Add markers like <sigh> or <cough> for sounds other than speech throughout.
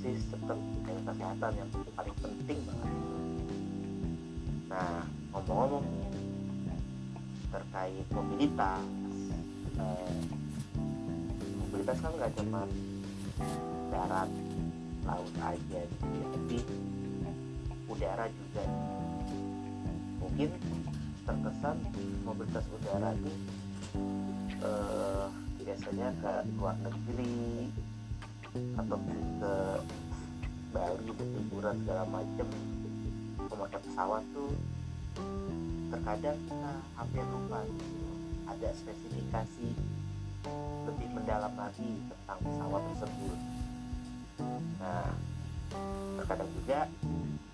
tetap dengan kesehatan yang paling penting banget. Nah ngomong-ngomong terkait mobilitas eh, mobilitas kan nggak cuma darat laut aja gitu ya tapi udara juga. Mungkin terkesan mobilitas udara ini eh, biasanya ke luar negeri atau ke Bali liburan segala macem. Memakai pesawat tuh terkadang kita hampir lupa gitu. ada spesifikasi lebih mendalam lagi tentang pesawat tersebut. Nah terkadang juga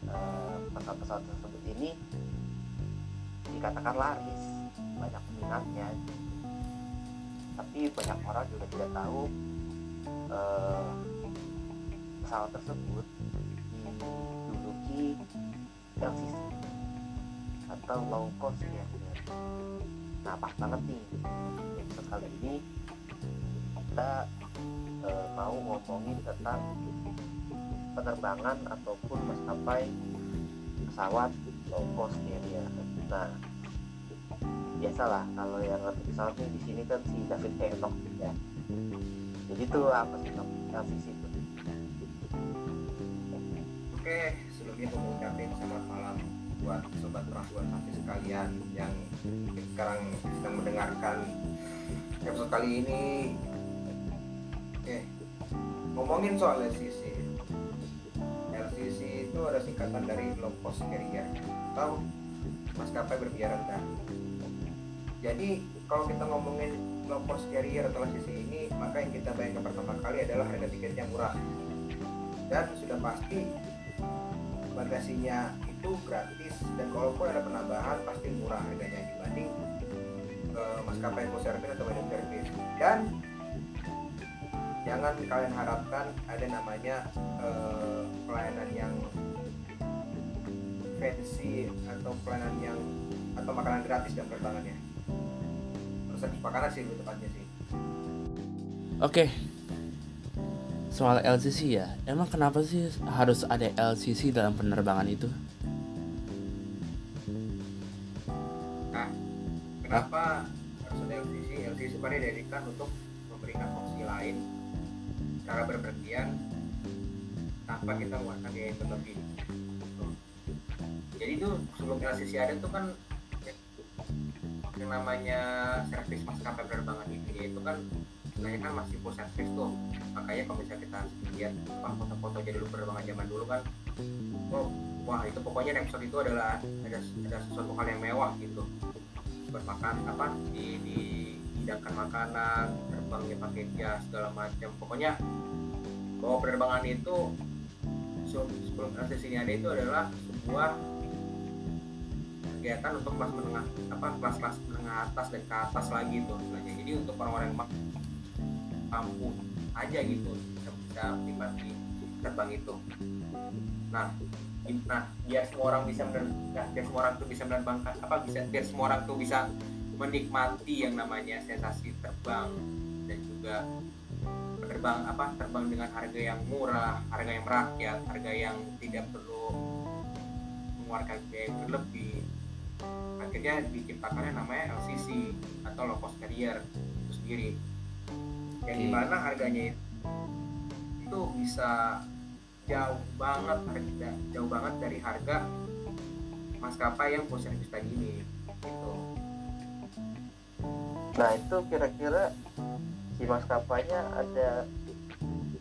eh, pesawat-pesawat tersebut ini dikatakan laris banyak peminatnya. Tapi banyak orang juga tidak tahu eh, pesawat tersebut diduduki LCC atau low cost ya. Nah pas banget nih. Episode kali ini kita eh, mau ngomongin tentang penerbangan ataupun maskapai pesawat low cost carrier nah biasalah kalau yang ngerti pesawat nih di sini kan si David Henok ya tuh apa sih itu Oke, sebelumnya mau ucapin selamat malam buat sobat perempuan kami sekalian yang sekarang sedang mendengarkan episode kali ini. Oke, ngomongin soal LCC. LCC itu ada singkatan dari low cost carrier atau maskapai berbiaya rendah. Jadi kalau kita ngomongin low cost carrier atau LCC maka yang kita bayangkan pertama kali adalah harga tiket yang murah. Dan sudah pasti bagasinya itu gratis dan kalaupun ada penambahan pasti murah harganya dibanding uh, maskapai full service atau medium service. Dan jangan kalian harapkan ada namanya uh, pelayanan yang fancy atau pelayanan yang atau makanan gratis dan penerbangannya servis makanan sih lebih tepatnya sih Oke. Soal LCC ya, emang kenapa sih harus ada LCC dalam penerbangan itu? Masih full service tuh. Makanya kalau misalnya kita lihat apa foto-foto jadi dulu penerbangan zaman dulu kan oh wah itu pokoknya episode itu adalah ada ada sesuatu hal yang mewah gitu. Bermakan apa di di hidangkan makanan terbangnya pakai jas segala macam. Pokoknya bahwa penerbangan itu se- sebelum proses ini ada itu adalah sebuah kegiatan untuk kelas menengah apa kelas-kelas menengah atas dan ke atas lagi istilahnya. jadi untuk orang-orang yang ma- mampu aja gitu bisa bisa terbang itu. Nah nah biar semua orang bisa nah, biar semua orang tuh bisa menerbangkan apa bisa biar semua orang tuh bisa menikmati yang namanya sensasi terbang dan juga terbang apa terbang dengan harga yang murah harga yang merakyat harga yang tidak perlu mengeluarkan biaya berlebih. Akhirnya diciptakannya namanya LCC atau low cost carrier itu sendiri yang di mana harganya itu, bisa jauh banget harga jauh banget dari harga maskapai yang full service tadi ini gitu. Nah itu kira-kira si maskapainya ada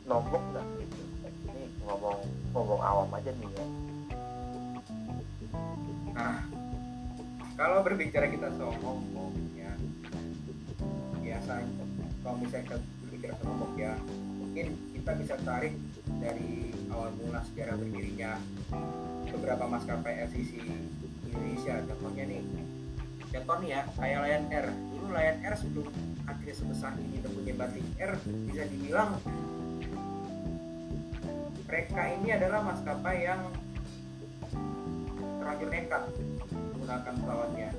nombok nggak? Gitu ini ngomong ngomong awam aja nih ya. Nah, kalau berbicara kita soal ngomong ya, biasanya kalau misalnya ngomong ya, mungkin kita bisa tarik dari awal mula sejarah berdirinya beberapa maskapai LCC Indonesia. Contohnya nih contoh nih ya kayak Lion Air. Dulu Lion Air sebelum akhirnya sebesar ini tentunya batik Air bisa dibilang mereka ini adalah maskapai yang terlanjur nekat menggunakan pesawatnya.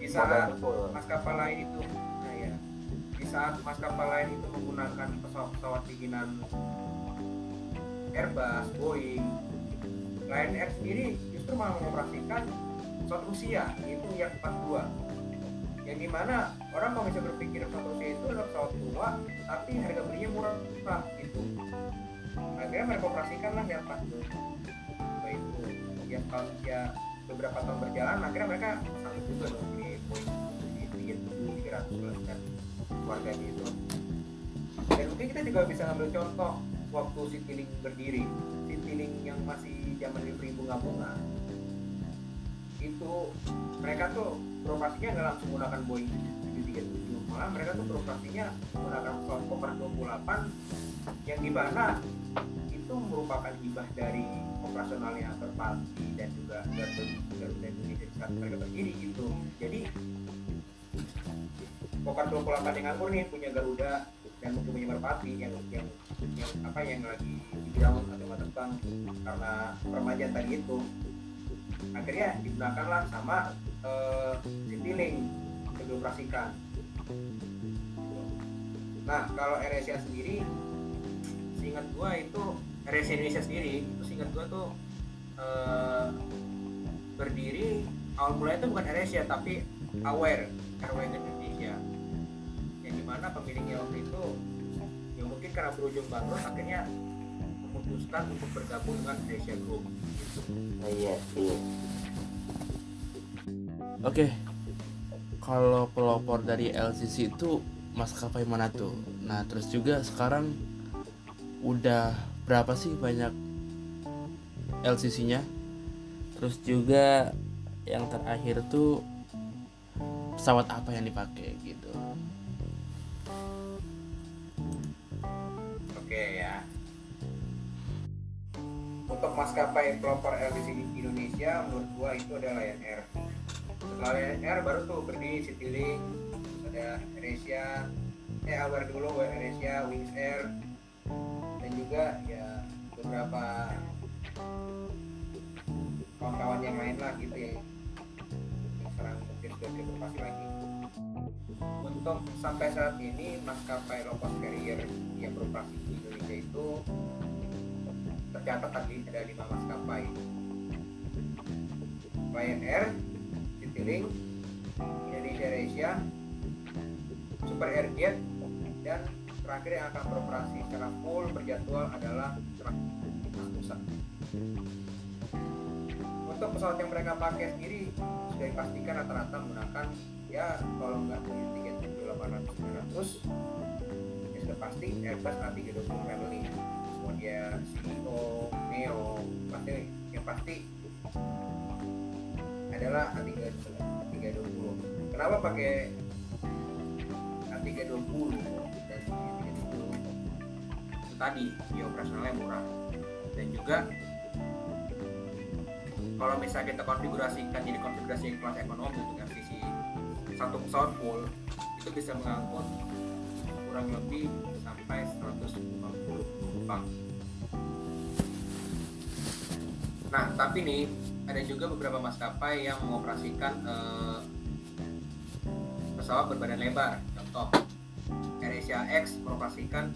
Di saat maskapai lain itu saat maskapai lain itu menggunakan pesawat-pesawat bikinan Airbus, Boeing, Lion Air sendiri justru malah mengoperasikan pesawat Rusia yaitu yang 42 yang di mana orang mau bisa berpikir pesawat Rusia itu adalah pesawat tua tapi harga belinya murah gitu akhirnya mereka operasikan lah yang 42 itu ya tahun ya beberapa tahun berjalan akhirnya mereka sanggup juga dong di Boeing tiga ratus kan keluarganya itu dan mungkin kita juga bisa ngambil contoh waktu Citylink berdiri. Citylink yang masih zaman diberi bunga-bunga itu mereka tuh beroperasinya nggak langsung menggunakan Boeing 737 malah mereka tuh beroperasinya menggunakan pesawat Fokker 28 yang di mana itu merupakan hibah dari operasionalnya Merpati dan juga Garuda Indonesia saat mereka berdiri gitu jadi Fokker 28 yang nganggur nih punya Garuda dan mungkin punya Merpati yang yang yang apa yang lagi di ground atau nggak terbang. Karena permajaan tadi itu akhirnya digunakanlah sama uh, Citylink untuk dioperasikan. Nah kalau AirAsia sendiri seingat gua itu AirAsia Indonesia sendiri itu seingat gua tuh eh, berdiri awal mulanya itu bukan AirAsia tapi Aware Airways Indonesia di mana pemiliknya waktu itu ya mungkin karena berujung bangkrut akhirnya memutuskan untuk bergabung dengan Asia Group Nah, iya iya Oke, kalau pelopor dari LCC itu maskapai mana tuh? Nah, terus juga sekarang udah berapa sih banyak LCC-nya? Terus juga yang terakhir tuh pesawat apa yang dipakai Untuk maskapai pelopor LCC di Indonesia, menurut gua itu ada Lion Air. Setelah Lion Air baru tuh berdiri Citylink, ada AirAsia, eh Aware dulu, AirAsia, Wings Air, dan juga ya beberapa kawan-kawan yang lain lah gitu ya sekarang mungkin sudah beroperasi lagi untuk sampai saat ini maskapai low cost carrier yang beroperasi di Indonesia itu tercatat tadi ada lima maskapai Lion Air, Citylink, Indonesia Asia, Super Airjet, dan terakhir yang akan beroperasi secara full berjadwal adalah Angkusa. Untuk pesawat yang mereka pakai sendiri sudah dipastikan rata-rata menggunakan ya kalau nggak Boeing 378 900 ya sudah pasti Airbus A320 family dia CEO, Neo pasti yang pasti adalah A320 A320 kenapa pakai A320 dan A320 itu tadi dia operasionalnya murah. Dan juga kalau misalnya kita konfigurasikan jadi konfigurasi kelas ekonomi dengan sisi satu pesawat full itu bisa mengangkut kurang lebih sampai 150 penumpang. Nah, tapi nih ada juga beberapa maskapai yang mengoperasikan eh, pesawat berbadan lebar. Contoh, AirAsia X mengoperasikan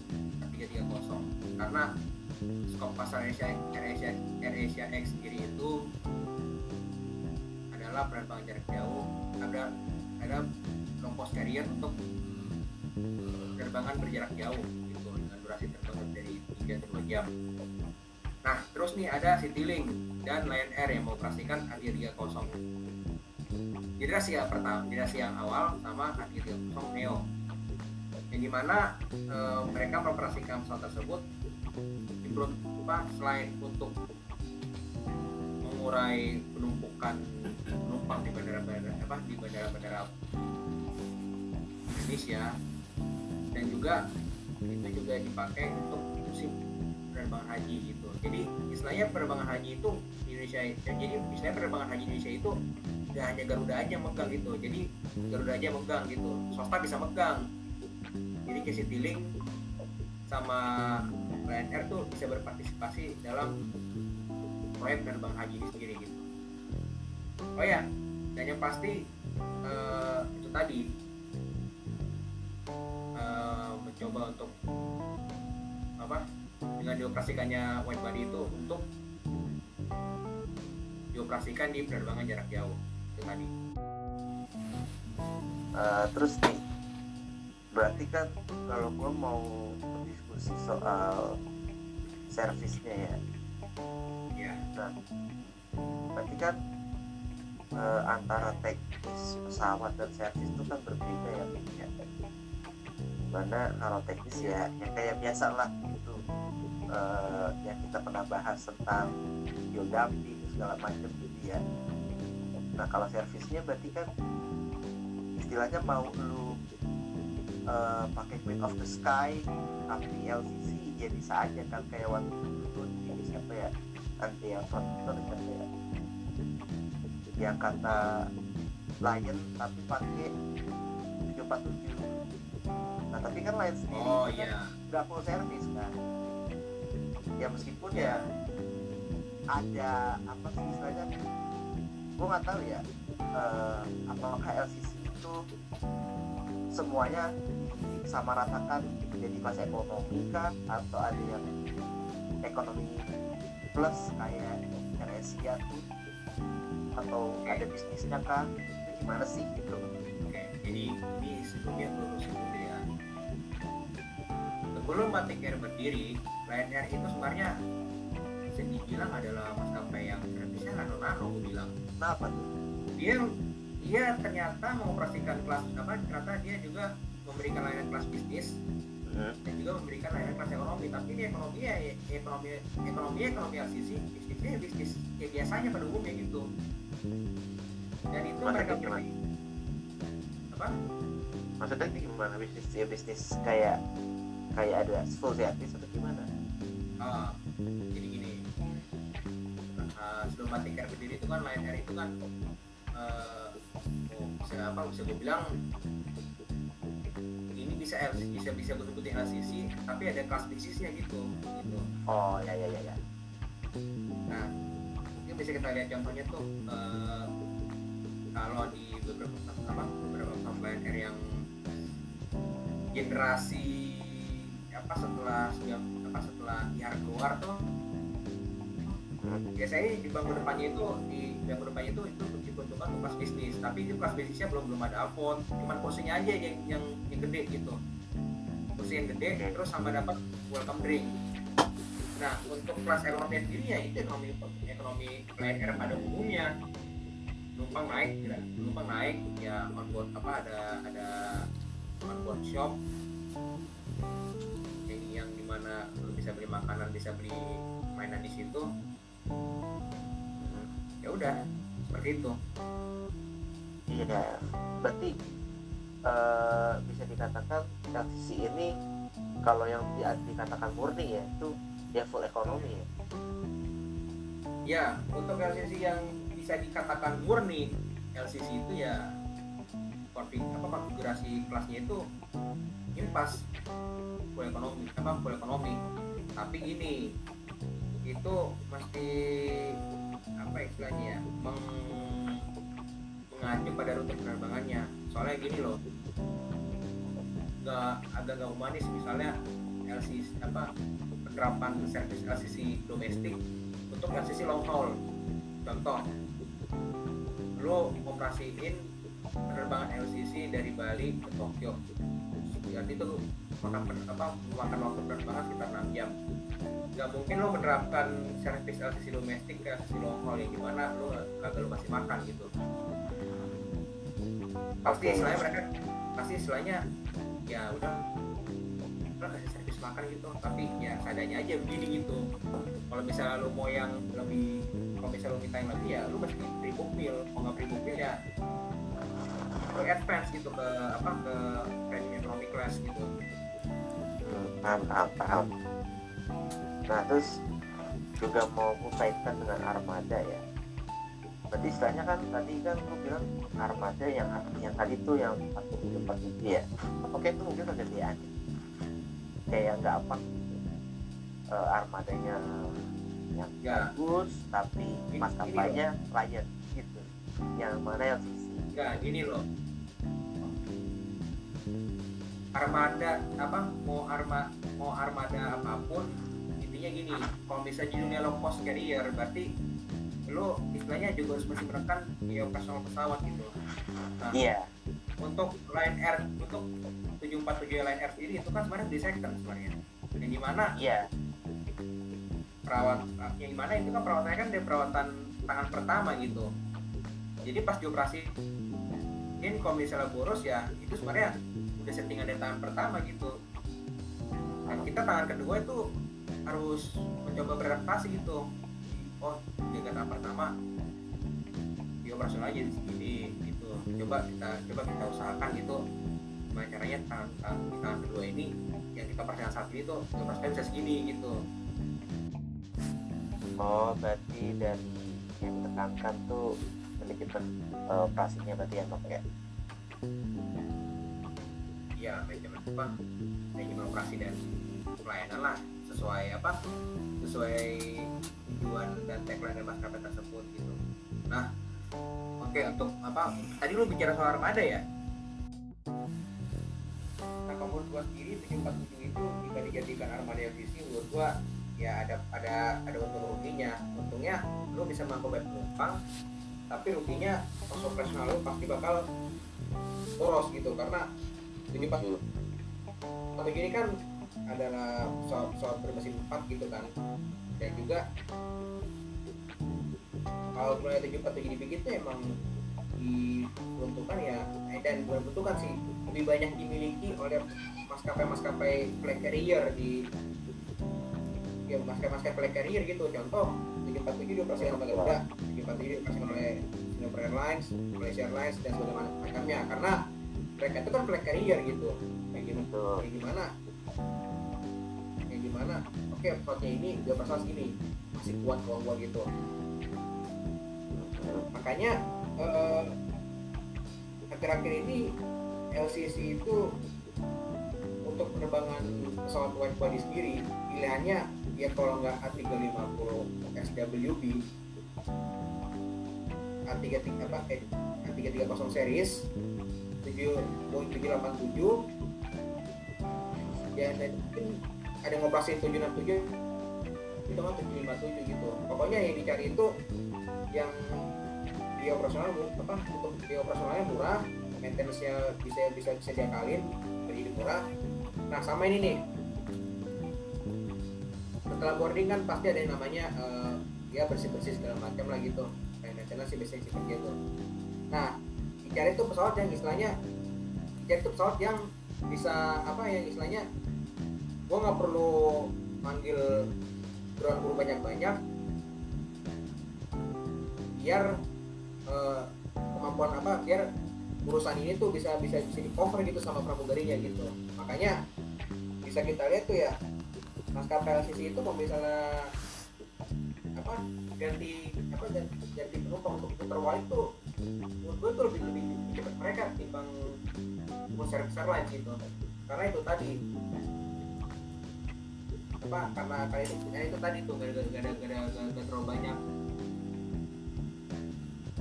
330 karena skop pasar AirAsia, AirAsia, AirAsia X sendiri itu adalah penerbangan jarak jauh ada ada low cost carrier untuk penerbangan berjarak jauh gitu dengan durasi terbang dari 3 sampai 2 jam. Nah, terus nih ada Citylink dan Lion Air yang mengoperasikan A330. Generasi yang pertama, generasi yang awal sama A330 Neo. Yang di mana e, mereka mengoperasikan pesawat tersebut apa selain untuk mengurai penumpukan penumpang di bandara-bandara apa di bandara-bandara Indonesia dan juga itu juga dipakai untuk musim penerbangan haji gitu jadi istilahnya penerbangan haji itu di Indonesia jadi istilahnya penerbangan haji Indonesia itu nggak hanya Garuda aja megang gitu. Jadi Garuda aja megang gitu. Swasta bisa megang. Jadi kayak Citylink sama Lion Air tuh bisa berpartisipasi dalam proyek penerbangan haji ini sendiri gitu. Oh ya dan yang pasti eh, itu tadi. Eh, mencoba untuk apa dengan dioperasikannya wide body itu untuk dioperasikan di penerbangan jarak jauh itu tadi. Eh, terus nih berarti kan kalau gue mau berdiskusi soal servisnya ya. Ya nah berarti kan eh, antara teknis pesawat dan servis itu kan berbeda ya ya. Mana kalau teknis ya yang kayak biasa lah gitu Eh, yang kita pernah bahas tentang dumping segala macam gitu ya. Nah kalau servisnya berarti kan istilahnya mau lu eh, pakai Queen of the Sky tapi LCC ya bisa aja kan kayak waktu itu ini siapa ya? Nanti yang sponsor siapa ya? Yang kata Lion tapi pakai 747 nah tapi kan Lion sendiri oh kan nggak full service kan ya meskipun ya ada apa sih istilahnya? Gue nggak tahu ya eh, apakah LCC itu semuanya disamaratakan jadi kelas ekonomi kah atau ada yang ekonomi plus kayak Asia tuh atau ada bisnisnya itu gimana sih gitu? Oke, jadi ini sebelumnya gue lurusin dulu ya. Sebelum Batik Air berdiri, Lion Air itu sebenarnya bisa dibilang adalah maskapai yang servisnya nano-nano gue bilang. kenapa tuh? Dia dia ternyata mengoperasikan kelas apa ternyata dia juga memberikan layanan kelas bisnis dan juga memberikan layanan kelas ekonomi. Tapi ini ekonomi ya ya ekonomi ekonomi ekonomi LCC bisnisnya ya bisnis ya biasanya pada umumnya gitu. Dan itu Maksudnya mereka gimana? apa? Maksudnya gimana bisnis ya bisnis kayak kayak ada full service atau gimana Ah, jadi gini. Ah, sebelum Batik Air berdiri itu kan Lion Air itu kan oh, bisa apa bisa gue bilang ini bisa bisa bisa gue sebutin LCC tapi ada kelas bisnisnya gitu gitu. Oh ya ya ya ya. Nah mungkin bisa kita lihat contohnya tuh eh, kalau di beberapa apa beberapa Lion Air yang generasi apa setelah apa setelah IR keluar tuh. Biasanya di bangku depannya itu di bangku depannya itu itu diperuntukkan untuk kelas bisnis. Tapi itu kelas bisnisnya belum belum ada alfon cuman kursinya aja yang yang yang gede gitu. Kursi yang gede terus sama dapat welcome drink. Nah untuk kelas ekonomi sendiri ya itu ekonomi ekonomi Lion Air pada umumnya. Numpang naik ya. Numpang naik ya on board apa ada ada on board shop. Yang yang di mana bisa beli makanan bisa beli mainan di situ. Ya udah seperti itu. Iya. Berarti eh, bisa dikatakan LCC ini kalau yang di, dikatakan murni ya itu dia full ekonomi ya? Ya untuk LCC yang bisa dikatakan murni LCC itu ya konfig apa konfigurasi kelasnya itu impas. Full ekonomi apa full ekonomi tapi gini itu mesti apa istilahnya ya meng- mengacu pada rute penerbangannya. Soalnya gini loh nggak agak nggak humanis misalnya LCC apa penerapan servis LCC domestik untuk LCC long haul. Contoh lo operasiin penerbangan LCC dari Bali ke Tokyo berarti itu makan apa makan waktu penerbangan sekitar 6 jam nggak mungkin lo menerapkan servis LCC domestik ke LCC long haul yang di mana lo kagak lo kasih makan gitu. Pasti istilahnya mereka pasti istilahnya ya udah lo kasih servis makan gitu. Tapi ya seadanya aja begini gitu. Kalau misalnya lo mau yang lebih kalau misalnya lo minta yang lebih ya lo mesti pre-book meal kalau nggak pre-book meal ya lo advance gitu ke apa ke premium economy class gitu. Paham paham paham. Nah terus juga mau ku kaitkan dengan armada ya. Berarti istilahnya kan tadi kan lu bilang armada yang yang tadi tuh yang 4747 ya. Oke itu mungkin aneh kayak nggak apa gitu Eh, armadanya yang Ya. bagus tapi maskapainya Lion gitu. Yang mana yang sisi? Enggak, gini loh. Armada apa mau arma mau armada apa pun intinya gini kalau misalnya judulnya low cost carrier berarti lo istilahnya juga harus masih menekan biaya operasional pesawat gitu. Nah iya. untuk Lion Air untuk 747 Lion Air sendiri itu kan sebenarnya di second sebenarnya. Yang di mana iya. Perawat yang di mana itu kan perawatannya kan dari perawatan tangan pertama gitu. Jadi pas dioperasi ini kalau misalnya boros ya itu sebenarnya udah settingan dari tangan pertama gitu. Dan kita tangan kedua itu harus mencoba beradaptasi gitu. Oh jaga tangan pertama dioperasional aja di sini gitu. Coba kita coba kita usahakan gitu. Gimana caranya tangan, tangan, di tangan kedua ini? Yang kita operasional saat ini tuh dioperasikan bisa segini gitu. Oh berarti dari yang ditekankan tuh manajemen eh, operasinya berarti ya dok ya ya manajemen apa manajemen operasi dan pelayanan lah sesuai apa sesuai tujuan dan tagline dari maskapai tersebut gitu. Nah oke untuk apa tadi lu bicara soal armada ya? Nah kalau menurut gua sendiri 747 itu jika dijadikan armada LCC menurut gua ya ada ada ada untung ruginya. Untungnya lu bisa mampu bayar penumpang tapi ruginya pas operasional lu pasti bakal boros gitu. Karena 747 Tapi gini kan adalah pesawat, pesawat bermesin 4 gitu kan. Dan juga kalau mulai 747 dibikin tuh emang diperuntukkan ya eh, dan bukan peruntukan sih. Lebih banyak dimiliki oleh maskapai-maskapai flag carrier di ya maskapai-maskapai flag carrier gitu. Contoh 747 dioperasikan oleh Garuda 747 dioperasikan oleh Singapore Airlines Malaysia Airlines dan sebagainya macamnya. Karena mereka itu kan flag carrier gitu. Kayak gimana? Kayak gimana? Kayak gimana? Oke pesawatnya ini dia pasal segini. Masih kuat kalau gua gitu. Makanya eh, akhir-akhir ini LCC itu untuk penerbangan pesawat wide body sendiri pilihannya ya kalau nggak A350 SWB A33 apa eh, A330 series 7 Boeing 787 ya dan mungkin ada ngoperasi 767 itu kan 757 gitu. Pokoknya yang dicari itu yang dia operasional apa untuk dia operasionalnya murah maintenance-nya bisa bisa bisa diakalin jadi murah. Nah sama ini nih. Setelah boarding kan pasti ada yang namanya eh, ya bersih bersih segala macam lah gitu. Kayak maintenance sih biasanya seperti itu nah dicari tuh pesawat yang istilahnya dicari tuh pesawat yang bisa apa yang istilahnya gua nggak perlu manggil drone guru banyak banyak biar eh, kemampuan apa biar urusan ini tuh bisa bisa bisa di cover gitu sama pramugarinya gitu. Makanya bisa kita lihat tuh ya maskapai LCC itu kalau misalnya apa ganti apa ganti, ganti penumpang untuk putar balik tuh menurut gue tuh lebih lebih, cepat mereka timbang besar besar lain gitu karena itu tadi. Apa karena kayak itu itu tadi tuh gak gak gak gak ada terlalu banyak.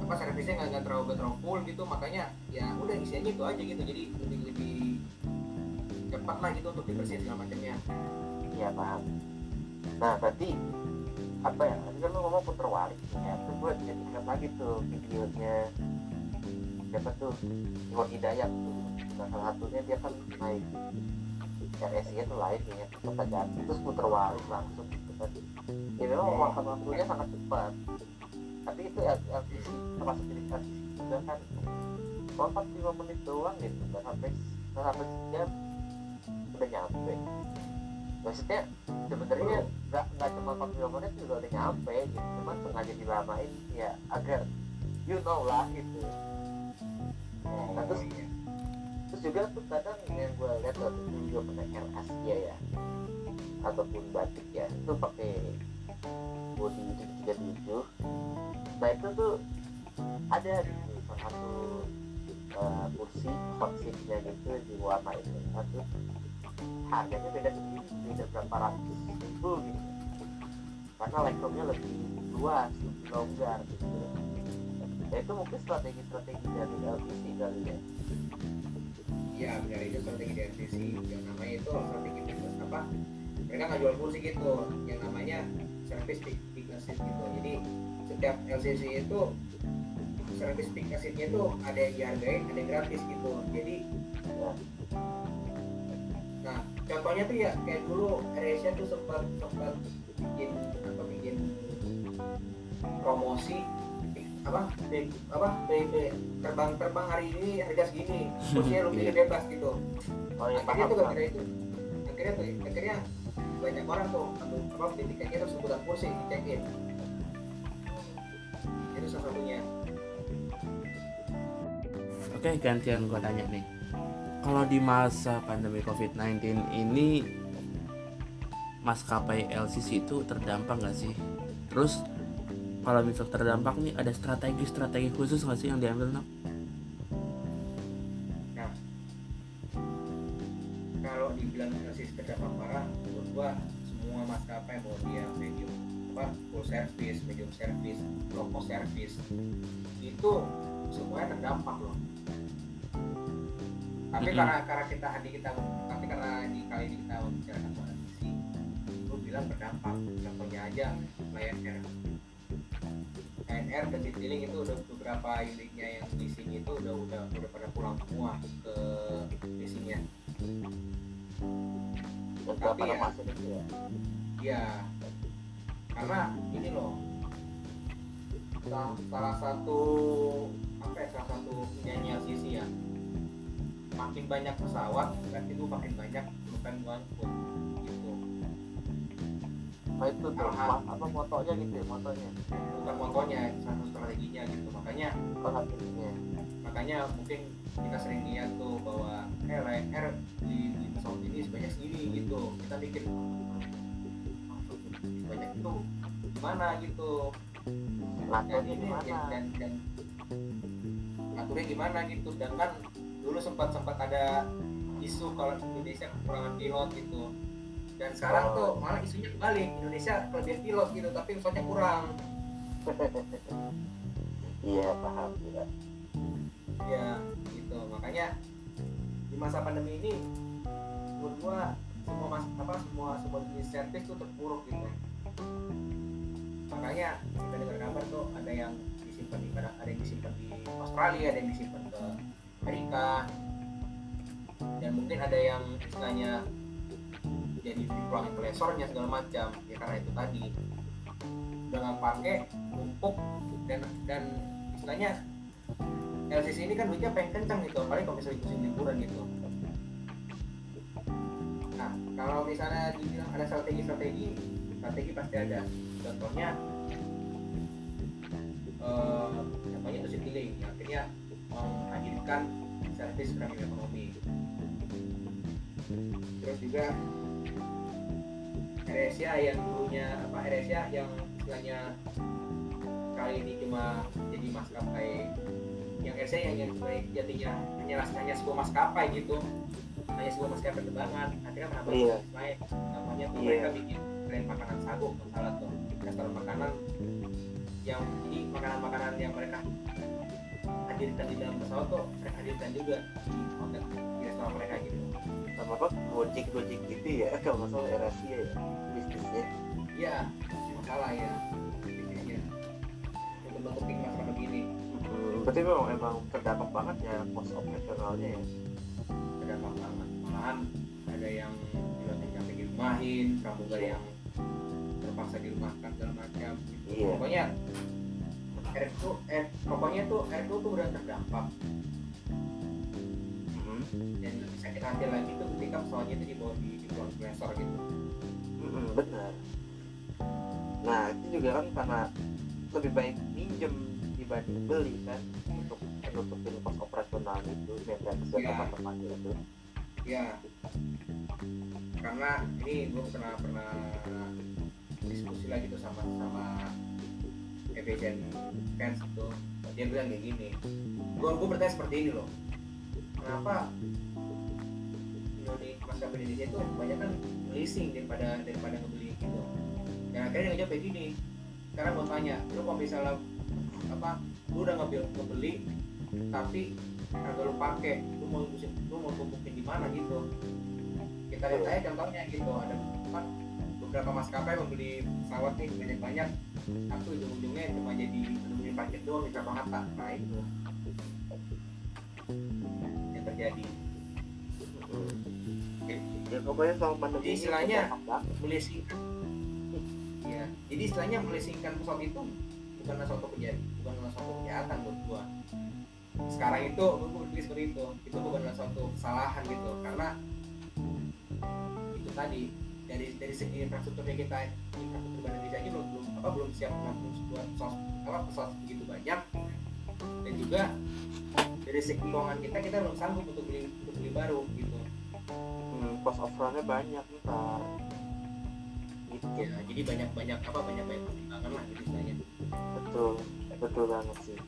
Apa servisnya nggak nggak terlalu nggak terlalu full gitu makanya ya udah isinya itu aja gitu. Jadi lebih lebih cepat lah gitu untuk dibersihin segala macamnya. Iya paham. Nah berarti apa ya? Tadi kan lu ngomong puter balik ya. Terus gue jadi ingat lagi tuh videonya. Siapa tuh? Iwan Hidayat tuh. Nah, salah satunya dia kan naik RSI itu lain ya kota Jati terus puter balik langsung gitu kan. Ya memang waktu waktunya sangat cepat. Tapi itu LCC termasuk jadi LCC juga kan. Cuma 45 menit doang gitu nggak sampai nggak sampai sejam. Udah nyampe maksudnya sebenarnya nggak nggak cuma 45 menit juga udah nyampe gitu. Cuma sengaja dilamain ya agar you know lah gitu. Nah terus terus terus juga tuh kadang yang gue lihat waktu itu juga pakai Air Asia ya. Ataupun batik ya itu pakai body 37 nah itu tuh ada gitu salah satu uh, kursi hot seatnya gitu di warna itu satu harganya beda sendiri beda berapa ratus ribu gitu. Karena legroomnya lebih luas lebih longgar gitu. Ya itu mungkin strategi-strategi dari LCC kali ya. Iya benar itu strategi dari LCC yang namanya itu strategi bisnis apa? Mereka nggak jual kursi gitu. Yang namanya service seat gitu. Jadi setiap LCC itu service seatnya itu ada yang dihargai ada yang gratis gitu. Jadi ya, nah contohnya tuh ya kayak dulu AirAsia tuh sempat sempat bikin apa bikin promosi apa be- apa be- terbang terbang hari ini harga segini kursinya lu pilih bebas gitu oh ya akhirnya tuh paham. gara itu akhirnya tuh akhirnya banyak orang tuh ambil apa beli tiketnya terus sebutan kursi di check in itu salah satunya Oke, gantian gue tanya nih. Kalau di masa pandemi COVID-19 ini maskapai LCC itu terdampak nggak sih? Terus kalau misal terdampak nih ada strategi-strategi khusus nggak sih yang diambil nah kalau dibilang krisis terdampak parah menurut gua semua maskapai mau dia medium apa full service medium service low cost service itu semuanya terdampak loh tapi Mhm. karena karena kita hari kita tapi karena di kali ini kita membicarakan soal sisi lu bilang berdampak contohnya aja Lion Air. Air dan Citylink itu udah beberapa unitnya yang leasing itu udah udah udah pada pulang semua ke leasingnya Tapi ya- masuk ya ya karena ini loh salah, salah satu apa ya salah satu nyanyi LCC ya makin banyak pesawat berarti lu makin banyak bukan ngangkut gitu. Oh itu tuh Alham. ma- apa motonya gitu ya motonya? Bukan motonya satu strateginya gitu makanya hasilnya makanya mungkin kita sering lihat tuh bahwa eh Lion Air di, di pesawat ini sebanyak segini gitu. Kita bikin banyak itu gimana? gitu. Dan ngaturnya ini dan, dan, dan ngaturnya gimana gitu. Sedangkan dulu sempat sempat ada isu kalau Indonesia kekurangan pilot gitu. Dan sekarang Oh. tuh malah isunya kebalik. Indonesia kelebihan pilot gitu tapi pesawatnya kurang. <laughs> Iya paham ya ya gitu. Makanya di masa pandemi ini menurut gua semua mas apa semua semua jenis servis tuh terpuruk gitu. Makanya kita dengar kabar tuh ada yang disimpan di ada yang disimpan di Australia ada yang disimpan ke Amerika. Dan mungkin ada yang istilahnya jadi dipulangin ke lesornya segala macam. Ya karena itu tadi. Udah nggak pakai numpuk dan dan istilahnya LCC ini kan duitnya pengen kencang gitu. Apalagi kalau misalnya musim liburan gitu. Nah kalau misalnya dibilang ada strategi-strategi strategi pasti ada. Contohnya eh contohnya itu Citylink yang akhirnya menghadirkan servis premium ekonomi terus juga AirAsia yang dulunya apa AirAsia yang istilahnya kali ini cuma jadi maskapai yang AirAsia yang, yang jadinya hanya hanya sebuah maskapai gitu hanya sebuah maskapai penerbangan akhirnya menambah Iya. bisnis lain namanya tuh Iya. mereka bikin brand makanan sagu kalau salah tuh restoran makanan yang jadi makanan-makanan yang mereka hadirkan di dalam pesawat tuh mereka hadirkan juga. Di di restoran mereka gitu. Sama apa? Gojek gojek gitu ya <laughs> kalau nggak salah Erasia ya bisnisnya. Iya masalah ya bisnisnya. Untuk bentuk masalah begini. Hmm, berarti memang emang terdampak banget ya pos operasionalnya ya? Terdampak banget. Malahan ada yang pilotnya sampai dirumahin pramugari yang terpaksa dirumahkan segala macam. Gitu. Iya. pokoknya air itu air pokoknya tuh air itu tuh udah terdampak. Hmm. dan lebih sakit hati lagi tuh ketika pesawatnya itu dibawa di di Blesor gitu. Hmm, benar nah itu juga kan karena lebih baik minjem dibanding beli kan? Untuk nutupin pos operasional itu maintenance Iya. teman-temannya itu ya karena ini gue pernah pernah diskusi lagi tuh sama sama Evasion fans itu. Dia bilang kayak gini gue gue bertanya seperti ini loh. Kenapa Indonesia maskapai Indonesia itu banyak kan leasing daripada daripada ngebeli gitu? Dan akhirnya dia ngejawab kayak gini sekarang gue tanya lu kalau misalnya apa lu udah ngebeli, ngebeli tapi kagak lu pakai lu mau lu mau tumpukin di mana gitu? Kita lihat aja contohnya gitu ada beberapa maskapai membeli pesawat nih banyak banyak tapi ujung-ujungnya cuma jadi menemuin parkir doang di Soekarno Hatta nah itu. Yang terjadi. Ya pokoknya selama pandemi Jadi istilahnya- banget. melisingkan ya jadi istilahnya melisingkan pesawat itu bukanlah suatu kejadian bukanlah suatu kejahatan buat gua. Sekarang itu gua berpikir seperti itu. Itu bukanlah suatu kesalahan gitu karena itu tadi dari dari segi infrastrukturnya kita infrastruktur Bank Indonesia ini belum belum apa belum siap menampung sebuah pesawat apa pesawat begitu banyak. Dan juga dari segi keuangan kita kita belum sanggup untuk beli untuk beli baru gitu. Hmm, pos operasionalnya banyak ntar gitu ya jadi banyak banyak apa banyak banyak pertimbangan lah gitu istilahnya. Betul betul banget sih.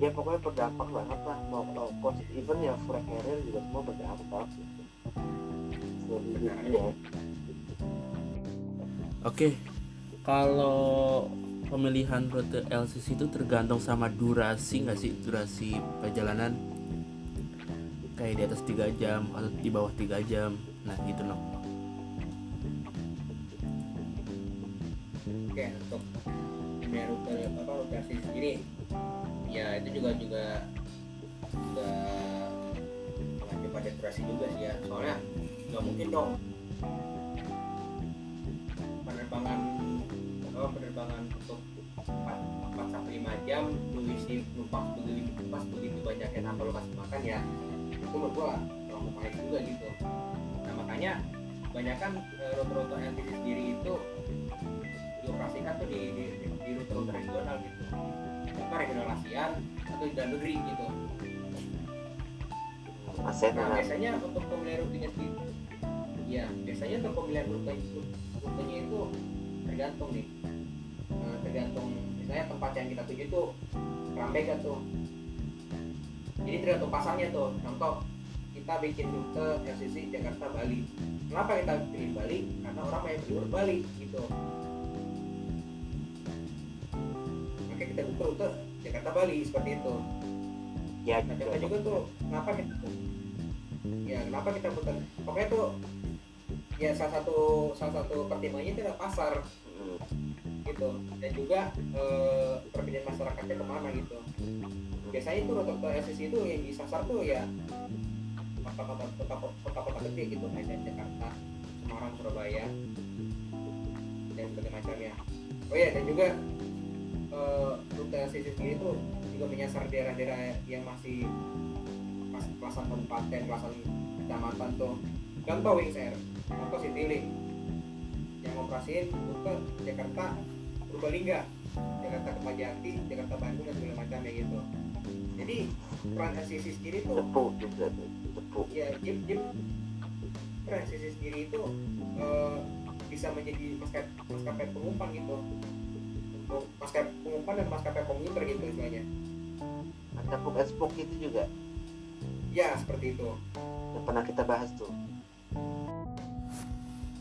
Ya pokoknya berdampak banget lah mau low cost even ya flag carrier juga semua berdampak gitu selebihnya Oke, kalau pemilihan rute LCC itu tergantung sama durasi nggak sih? Durasi perjalanan? Kayak di atas 3 jam atau di bawah 3 jam. Nah gitu loh Oke untuk punya rute apa rute asli sendiri. Ya itu juga juga juga mengacu pada durasi juga sih ya. Soalnya nggak mungkin dong 5 jam lu isi numpang begitu pas begitu banyak yang tanpa lu kasih makan ya itu menurut gua terlalu baik juga gitu. Nah makanya kebanyakan eh, rute-rute LTC sendiri itu dioperasikan tuh di di, di, di rute-rute regional gitu. Apa regional ASEAN atau di dalam negeri gitu. Aset nah biasanya untuk pemilihan rutenya sendiri ya biasanya untuk pemilihan rute rutenya itu tergantung nih. Nah, tergantung misalnya tempat yang kita tuju itu ramai gak tuh? Jadi tergantung pasarnya tuh. Contoh kita bikin rute LCC Jakarta Bali. Kenapa kita pilih Bali? Karena orang banyak beli Bali gitu. Makanya kita buka rute Jakarta Bali seperti itu. Ya Nah, contoh juga tuh kenapa kita ya kenapa kita putar? Pokoknya tuh ya salah satu salah satu pertimbangannya itu adalah pasar gitu. Dan juga eh, perbedaan masyarakatnya ke mana gitu. Biasanya itu rute LCC itu yang disasar tuh ya kota-kota kota- kota-kota gede gitu. Medan Jakarta Semarang Surabaya dan berbagai macamnya. Oh ya dan juga eh, rute LCC sendiri itu juga menyasar daerah-daerah yang masih pelaksanaan kabupaten pelaksanaan kecamatan tuh. Contoh Wings Air contoh Citylink. Yang operasiin rute Jakarta Purbalingga Jakarta Kepajati Jakarta Bandung dan segala macamnya gitu. Jadi peran LCC sendiri tuh ya Jeep Jeep peran LCC sendiri itu eh, bisa menjadi maskapai maskapai pengumpan gitu. Untuk maskapai pengumpan dan maskapai komuter gitu istilahnya. And spoke itu juga? Ya seperti itu. Yang pernah kita bahas tuh.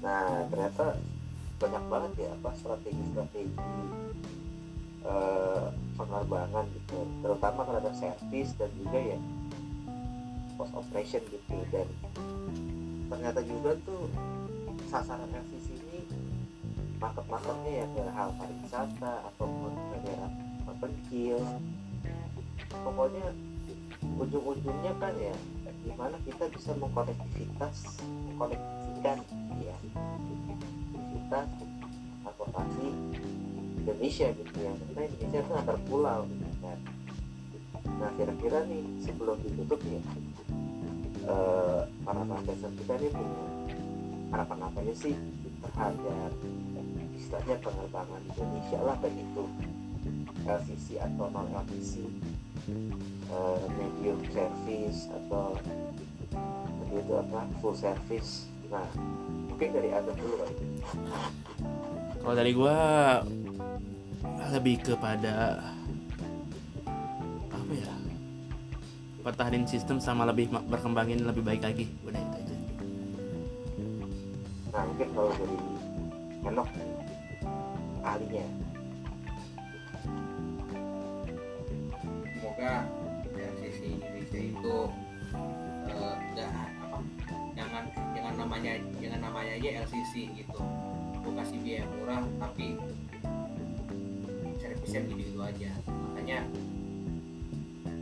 Nah ternyata banyak banget ya apa strategi-strategi eh, penerbangan gitu. Terutama terhadap servis dan juga ya post operation gitu. Dan ternyata juga tuh sasaran LCC ini market-marketnya ya ke hal pariwisata ataupun ke daerah terpencil. Pokoknya ujung-ujungnya kan ya gimana kita bisa mengkonektivitas mengkonektivikan ya kita transportasi Indonesia gitu ya. Karena Indonesia itu antar pulau gitu kan. Nah kira-kira nih sebelum ditutup ya eh, para investor kita nih punya harapan apa aja sih terhadap istilahnya penerbangan Indonesia lah baik itu LCC atau non LCC uh, medium service atau tadi itu apa full service. Nah mungkin dari Adam dulu kan kalau dari gua lebih kepada apa ya? Pertahanin sistem sama lebih berkembangin lebih baik lagi. Udah itu aja. Nah mungkin kalau dari Henok ahlinya aja LCC gitu. Lu kasih biaya murah tapi servisnya gitu gitu aja. Makanya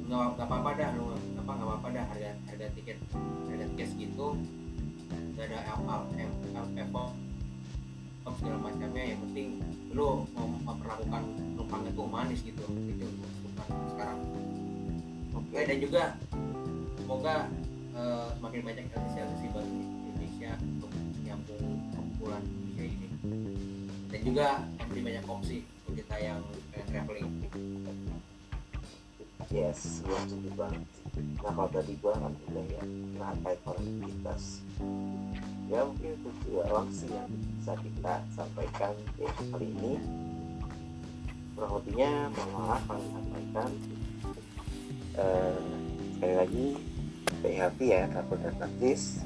nggak apa-apa dah lu apa nggak apa-apa dah harga harga tiket harga tiket segitu. Nggak ada apa segala macamnya. Yang penting lu mau memperlakukan penumpangnya tuh manis gitu itu bukan sekarang. Oke. Oke dan juga semoga eh, semakin banyak LCC-LCC baru di Indonesia menyambung kumpulan Indonesia ini. Dan juga memberi banyak opsi untuk kita yang pengen traveling. Yes gua setuju banget. Nah kalau tadi gua kan udah ya rantai konektivitas ya mungkin itu juga langsung yang bisa kita sampaikan di kali ini. Kurang lebihnya mohon maaf kami sampaikan Eh, sekali lagi stay happy ya takut dan praktis